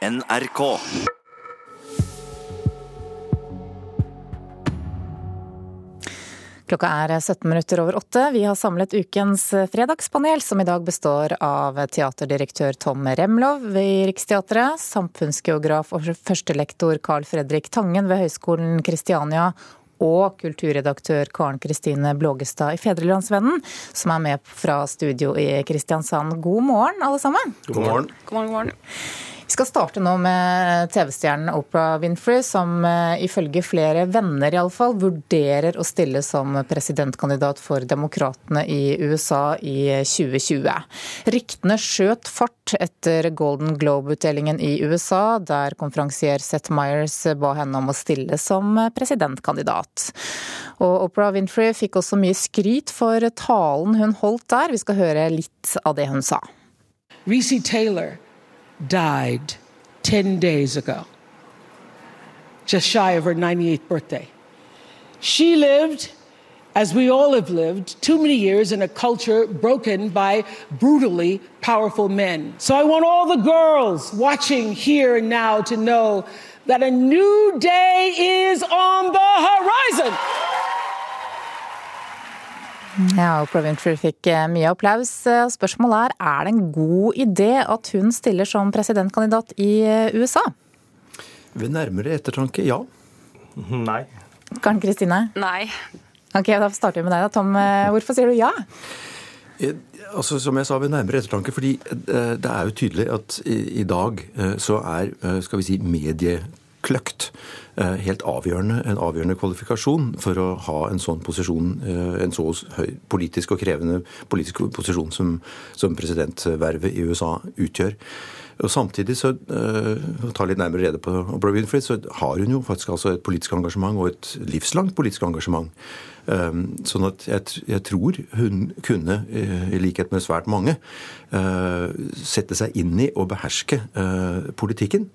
NRK. Klokka er 17 minutter over åtte. Vi har samlet ukens fredagspanel, som i dag består av teaterdirektør Tom Remlov ved Riksteatret, samfunnsgeograf og førstelektor Carl Fredrik Tangen ved Høgskolen Kristiania og kulturredaktør Karen Kristine Blågestad i Fedrelandsvennen, som er med fra studio i Kristiansand. God morgen, alle sammen. God morgen. God morgen, god morgen. Skal starte nå med TV-stjernen Oprah Winfrey, som eh, ifølge flere venner i alle fall, vurderer å stille som presidentkandidat for demokratene i USA i 2020. Ryktene skjøt fart etter Golden Globe-utdelingen i USA, der konferansier Seth Myers ba henne om å stille som presidentkandidat. Og Oprah Winfrey fikk også mye skryt for talen hun holdt der. Vi skal høre litt av det hun sa. Reece Taylor died 10 days ago, just shy of her 98th birthday. She lived, as we all have lived, too many years in a culture broken by brutally powerful men. So I want all the girls watching here and now to know that a new day is on the horizon. Ja, Oprah Winfrey fikk eh, mye applaus. Eh, spørsmålet er er det en god idé at hun stiller som presidentkandidat i eh, USA? Ved nærmere ettertanke, ja. Nei. Karen Kristine? Nei. Ok, Da starter vi med deg. da. Tom, hvorfor sier du ja? Altså, Som jeg sa ved nærmere ettertanke, fordi det er jo tydelig at i, dag så er skal vi si, mediekløkt helt avgjørende, en avgjørende kvalifikasjon for å ha en sånn posisjon, en så høy politisk og krevende politisk posisjon som, som presidentvervet i USA utgjør. Og Samtidig, så, uh, ta litt nærmere rede på Winfrey, så har hun jo faktisk altså et politisk engasjement, og et livslangt politisk engasjement. Um, sånn at jeg, jeg, tror hun kunne, uh, i likhet med svært mange, uh, sette seg inn i og beherske politikken.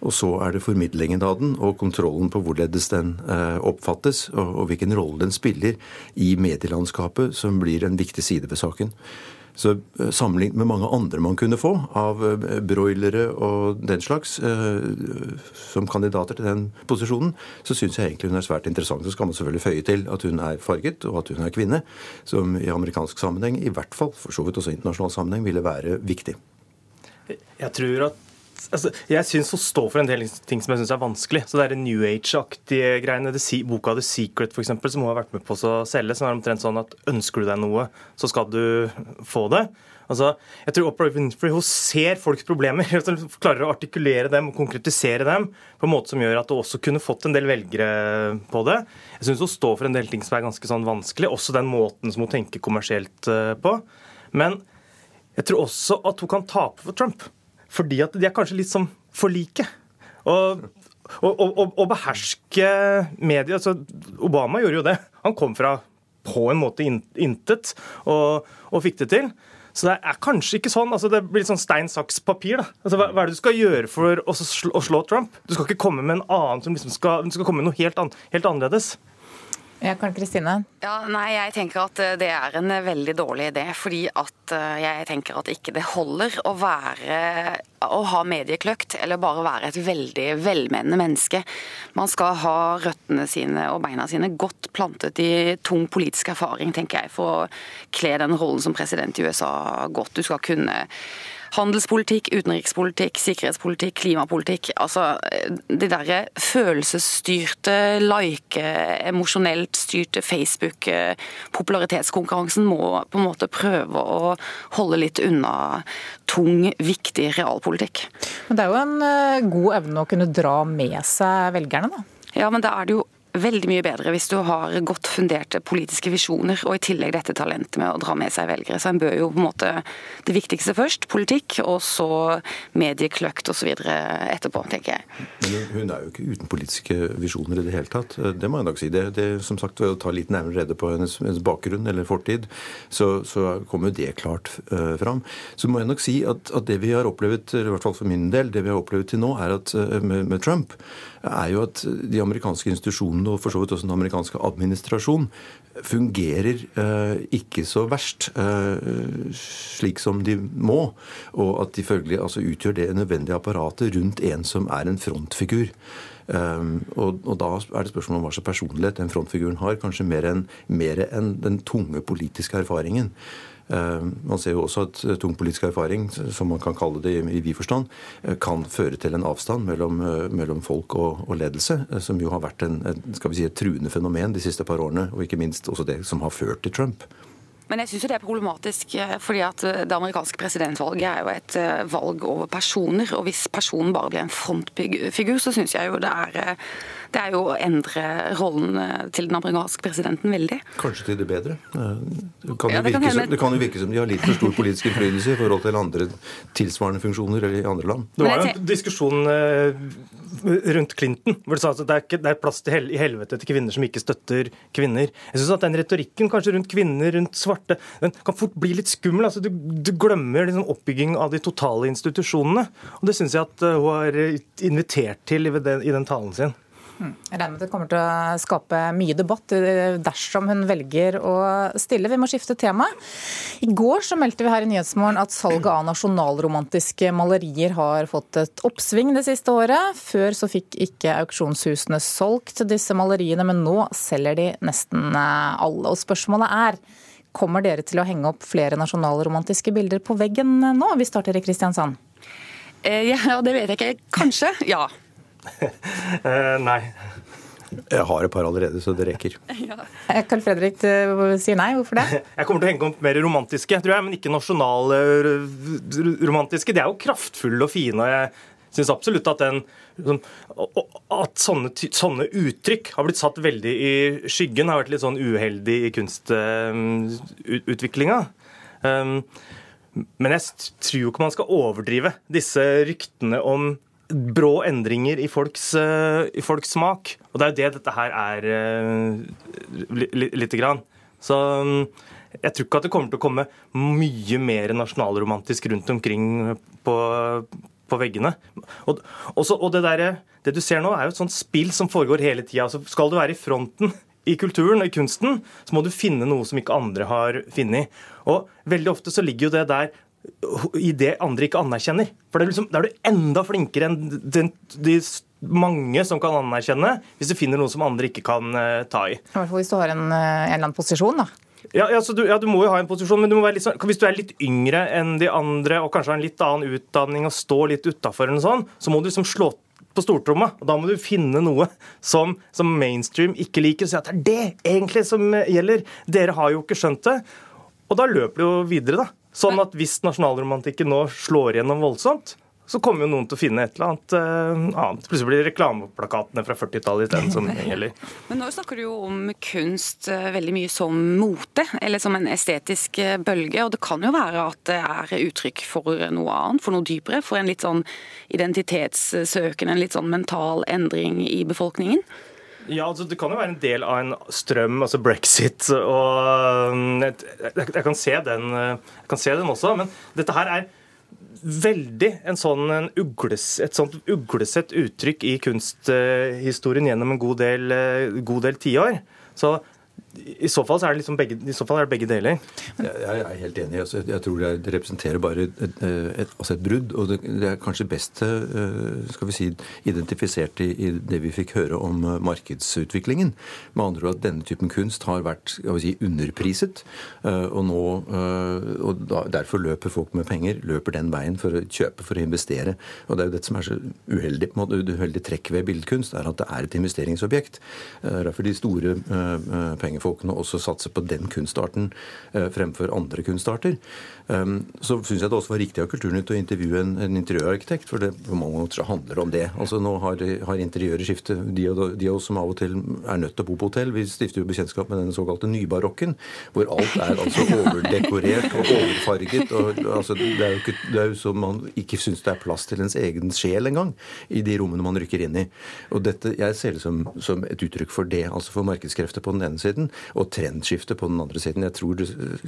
Og så er det formidlingen av den og kontrollen på hvorledes den oppfattes, og, og hvilken rolle den spiller i medielandskapet, som blir en viktig side ved saken. Så eh, Sammenlignet med mange andre man kunne få av eh, broilere og den slags eh, som kandidater til den posisjonen, så syns jeg egentlig hun er svært interessant. Så skal man selvfølgelig føye til at hun er farget og at hun er kvinne, som i amerikansk sammenheng, i hvert fall for så vidt også internasjonal sammenheng, ville være viktig. Jeg tror at altså, jeg syns hun står for en del ting som jeg syns er vanskelig. Så det er New Age-aktige greiene. Det, boka The Secret, eksempel, som hun har vært med på å selge, som er omtrent sånn at ønsker du deg noe, så skal du få det. Altså, jeg tror Oprah Winfrey hun ser folks problemer, hun klarer å artikulere dem og konkretisere dem på en måte som gjør at hun også kunne fått en del velgere på det. Jeg syns hun står for en del ting som er ganske sånn vanskelig, også den måten som hun tenker kommersielt eh, på. Men jeg tror også at hun kan tape for Trump. Fordi at de er kanskje litt sånn for like. Og, og beherske media altså Obama gjorde jo det. Han kom fra på en måte intet og, og fikk det til. Så det er kanskje ikke sånn. altså Det blir litt sånn stein, saks, papir. da. Altså, hva, hva, er det du skal gjøre for å slå, å slå, Trump? Du skal ikke komme med en annen som liksom skal, du skal komme med noe helt, an, helt annerledes. Ja, Karl Kristine? Ja, nei, Jeg tenker at eh, det er en eh, veldig dårlig idé. Fordi at eh, jeg tenker at ikke det holder å være å ha mediekløkt eller bare være et veldig velmenende menneske. Man skal ha røttene sine og beina sine godt plantet i tung politisk erfaring, tenker jeg, for å kle den rollen som president i USA godt. Du skal kunne handelspolitikk, utenrikspolitikk, sikkerhetspolitikk, klimapolitikk. Altså de derre følelsesstyrte, like, emosjonelt styrte Facebook-popularitetskonkurransen må på en måte prøve å holde litt unna tung, viktig realpolitikk. Men det er jo en eh, god evne å kunne dra med seg velgerne, da? Ja, men da er det jo veldig mye bedre hvis du har godt funderte politiske visjoner, og i tillegg dette talentet med å dra med seg velgere. Så en bør jo på en måte det viktigste først, politikk, og så mediekløkt osv. etterpå, tenker jeg. Men hun er jo ikke uten politiske visjoner i det hele tatt. Det må jeg nok si. Det, det som sagt, å ta litt nærmere rede på hennes, hennes bakgrunn eller fortid, så, så kommer det klart uh, fram. Så må jeg nok si at, at, det vi har opplevd, i hvert fall for min del, det vi har opplevd til nå, er at uh, med, med Trump, er jo at de amerikanske institusjonene administrasjonen, og for så vidt også den amerikanske administrasjon, fungerer eh, ikke så verst eh, slik som de må. Og at de følgelig altså, utgjør det nødvendige apparatet rundt en som er en frontfigur. Um, og, og, da er det spørsmål om hva slags personlighet den frontfiguren har. Kanskje mer enn en den tunge politiske erfaringen. Eh, man ser jo også at eh, tung politisk erfaring, som man kan kalle det i vid forstand, eh, kan føre til en avstand mellom, mellom folk og, og, ledelse, som jo har vært en, skal vi si, et truende fenomen de siste par årene, og ikke minst også det som har ført til Trump. Men jeg syns det er problematisk, fordi at det amerikanske presidentvalget er jo et valg over personer. Og hvis personen bare blir en frontfigur, så syns jeg jo det er det er jo å endre rollen eh, til den amerikanske presidenten veldig. Kanskje til det bedre. Det kan, ja, det, kan som, det kan, jo virke som de har litt for stor politisk innflytelse i forhold til andre tilsvarende funksjoner eller i andre land. Det var jo en diskusjon eh, rundt Clinton hvor det sa at det er, ikke, det er plass til hel, i helvete til kvinner som ikke støtter kvinner. Jeg synes at Den retorikken kanskje rundt kvinner, rundt svarte, den kan fort bli litt skummel. altså Du, du glemmer liksom oppbygging av de totale institusjonene. og Det syns jeg at hun har invitert til i den, i den talen sin. Jeg regner med det kommer til å skape mye debatt eh, dersom hun velger å stille. Vi må skifte tema. I går så meldte vi her i Nyhetsmorgen at salget av nasjonalromantiske malerier har fått et oppsving det siste året. Før så fikk ikke auksjonshusene solgt disse maleriene, men nå selger de nesten eh, alle. Og spørsmålet er Kommer dere til å henge opp flere nasjonalromantiske bilder på veggen nå? Vi starter i Kristiansand. Eh, ja, det vet jeg ikke. Kanskje. Ja. Eh, nei. Jeg har et par allerede, så det rekker. Ja. Carl Fredrik sier nei. Hvorfor det? Jeg kommer til å henge opp mer romantiske, tror jeg, men ikke nasjonalromantiske. De er jo kraftfulle og fine. Syns absolutt at, den, sånn, at sånne, sånne, uttrykk har blitt satt veldig i skyggen, har vært litt sånn uheldig i kunstutviklinga. Um, men jeg tror jo ikke man skal overdrive disse ryktene om brå endringer i folks, uh, i folks, smak. Og det er jo det dette her er uh, lite grann. Så um, jeg tror ikke at det kommer til å komme mye mer nasjonalromantisk rundt omkring på, på veggene. Og, også, og det, der, det, du ser nå, er jo et sånt spill som foregår hele tida. Altså, skal du være i fronten i kulturen og i kunsten, så må du finne noe som ikke andre har funnet. Og veldig ofte så ligger jo det der i det andre ikke anerkjenner. For liksom, Da er du enda flinkere enn den, de mange som kan anerkjenne, hvis du finner noe som andre ikke kan uh, ta i. I hvert fall hvis du har en, uh, en eller annen posisjon, da. Ja, ja, du, ja, du, må jo ha en posisjon, men du sånn, hvis du er litt yngre enn de andre og kanskje har en litt annen utdanning og står litt utafor, sånn, så må du liksom slå på stortromma. og Da må du finne noe som, som mainstream ikke liker, og si at det er det egentlig som gjelder. Dere har jo ikke skjønt det. Og da løper du jo videre, da. Sånn at hvis nasjonalromantikken nå slår igjennom voldsomt, så kommer jo noen til å finne et eller annet uh, annet. Plutselig blir det reklameplakatene fra 40-tallet isteden som gjelder. Men nå snakker du jo om kunst uh, veldig mye som mote, eller som en estetisk uh, bølge. Og det kan jo være at det er uttrykk for noe annet, for noe dypere. For en litt sånn identitetssøkende, en litt sånn mental endring i befolkningen. Ja, altså Det kan jo være en del av en strøm, altså brexit. og um, Jeg, kan, se den, jeg kan se den også. Men dette her er veldig en sånn, ugles, et sånt uglesett uttrykk i kunsthistorien gjennom en god del, god del tiår. Så i så fall er det liksom begge, i så fall er det begge deler. Jeg, jeg er helt enig. Altså, jeg tror det representerer bare et, et, altså et brudd. Og det, det, er kanskje best eh, skal vi si, identifisert i, i, det vi fikk høre om eh, markedsutviklingen. Med andre ord at denne typen kunst har vært skal vi si, underpriset. Eh, og nå, og derfor løper folk med penger løper den veien for å kjøpe, for å investere. Og det er jo dette som er så uheldig. på en måte, Uheldig trekk ved billedkunst er at det er et investeringsobjekt. Derfor de store pengene folkene også satse på den kunstarten eh, fremfor andre kunstarter. Ehm, så syns jeg det også var riktig av Kulturnytt å intervjue en, en interiørarkitekt, for det på mange måter handler om det. Altså Nå har, har interiøret skiftet. De, de, av oss som av og til er nødt til å bo på hotell, vi stifter jo bekjentskap med den såkalte nybarokken, hvor alt er altså overdekorert og overfarget. og altså, Det er jo ikke, det er jo som man ikke syns det er plass til ens egen sjel engang i de rommene man rykker inn i. Og dette, Jeg ser det som, som et uttrykk for det, altså for markedskrefter på den ene siden, og trendskifte på den andre siden. Jeg tror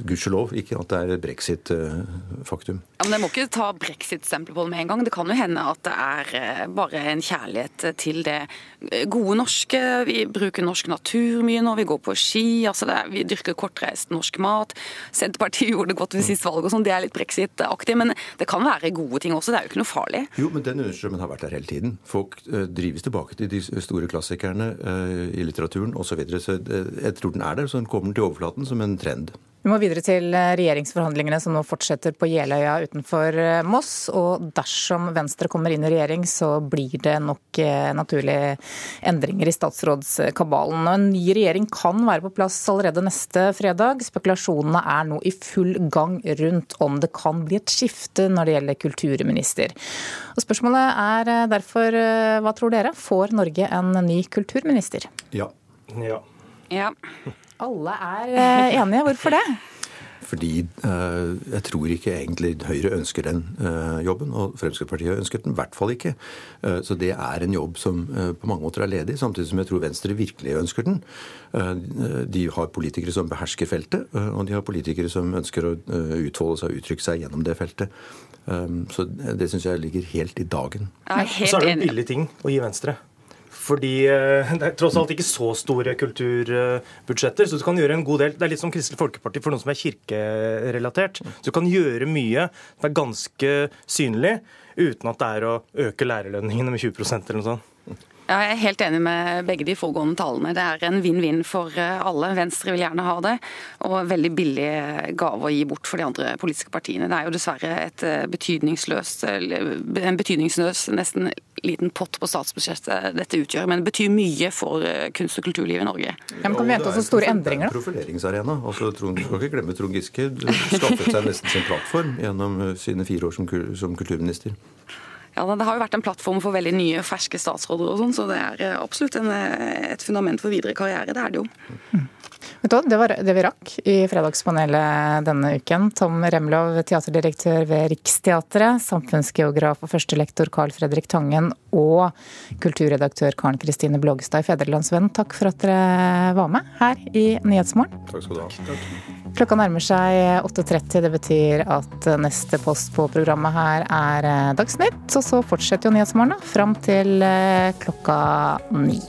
gudskjelov ikke at det er brexit-faktum. Ja, men det må ikke ta brexit-stempelet på det med en gang. Det kan jo hende at det er bare en kjærlighet til det gode norske. Vi bruker norsk natur mye nå, vi går på ski. altså er, Vi dyrker kortreist norsk mat. Senterpartiet gjorde det godt ved sist valg og sånn, det er litt brexit-aktig. Men det kan være gode ting også, det er jo ikke noe farlig. Jo, men den understrømmen har vært der hele tiden. Folk drives tilbake til de store klassikerne i litteraturen osv. Så, videre. så jeg tror den er der, så den kommer til overflaten som en trend. Vi må videre til eh, regjeringsforhandlingene som nå fortsetter på Jeløya utenfor eh, Moss. Og dersom Venstre kommer inn i regjering, så blir det nok naturlige endringer i statsrådskabalen. Og en ny regjering kan være på plass allerede neste fredag. Spekulasjonene er nå i full gang rundt om det kan bli et skifte når det gjelder kulturminister. Og spørsmålet er derfor, hva tror dere? Får Norge en ny kulturminister? Ja. Ja. Ja. Alle er eh, enige. Hvorfor det? Fordi eh, jeg tror ikke egentlig Høyre ønsker den eh, jobben, og Fremskrittspartiet ønsker den i hvert fall ikke. Eh, så det er en jobb som på mange måter er ledig, samtidig som jeg tror Venstre virkelig ønsker den. de har politikere som behersker feltet, og de har politikere som ønsker å utfolde seg og uttrykke seg gjennom det feltet. så det syns jeg ligger helt i dagen. Jeg er helt så er det en billig ting å gi Venstre. Fordi eh, det er tross alt ikke så store kulturbudsjetter, så du kan gjøre en god del. Det er litt som Kristelig Folkeparti for noen som er kirkerelatert. Så du kan gjøre mye som er ganske synlig, uten at det er å øke lærerlønningene med 20% eller noe sånt. Ja, jeg er helt enig med begge de foregående talene. Det er en vinn-vinn for eh, alle. Venstre vil gjerne ha det, og veldig billig gave å gi bort for de andre politiske partiene. Det er jo dessverre et eh, betydningsløst, en betydningsløs, nesten liten pott på statsbudsjettet dette utgjør, men det betyr mye for eh, kunst- og kulturlivet i Norge. Ja, men kan vi vente oss store endringer, da? Det er en profileringsarena. Altså, Trond, skal ikke glemme Trond Giske skaffet seg nesten sin plattform gjennom sine fire år som, som kulturminister. Ja, Det har jo vært en plattform for veldig nye, ferske statsråder, og sånn, så det er eh, absolutt en, eh, et fundament for videre karriere. Det er det jo. Mm. Det var det vi rakk i Fredagspanelet denne uken. Tom Remlov, teaterdirektør ved Riksteatret, samfunnsgeograf og førstelektor Carl Fredrik Tangen og kulturredaktør Karen Kristine Blågestad i Fedrelandsvennen, takk for at dere var med her i Nyhetsmorgen. Takk skal du ha. Klokka nærmer seg 8.30. Det betyr at neste post på programmet her er Dagsnytt. Og så fortsetter jo Nyhetsmorgen fram til klokka ni.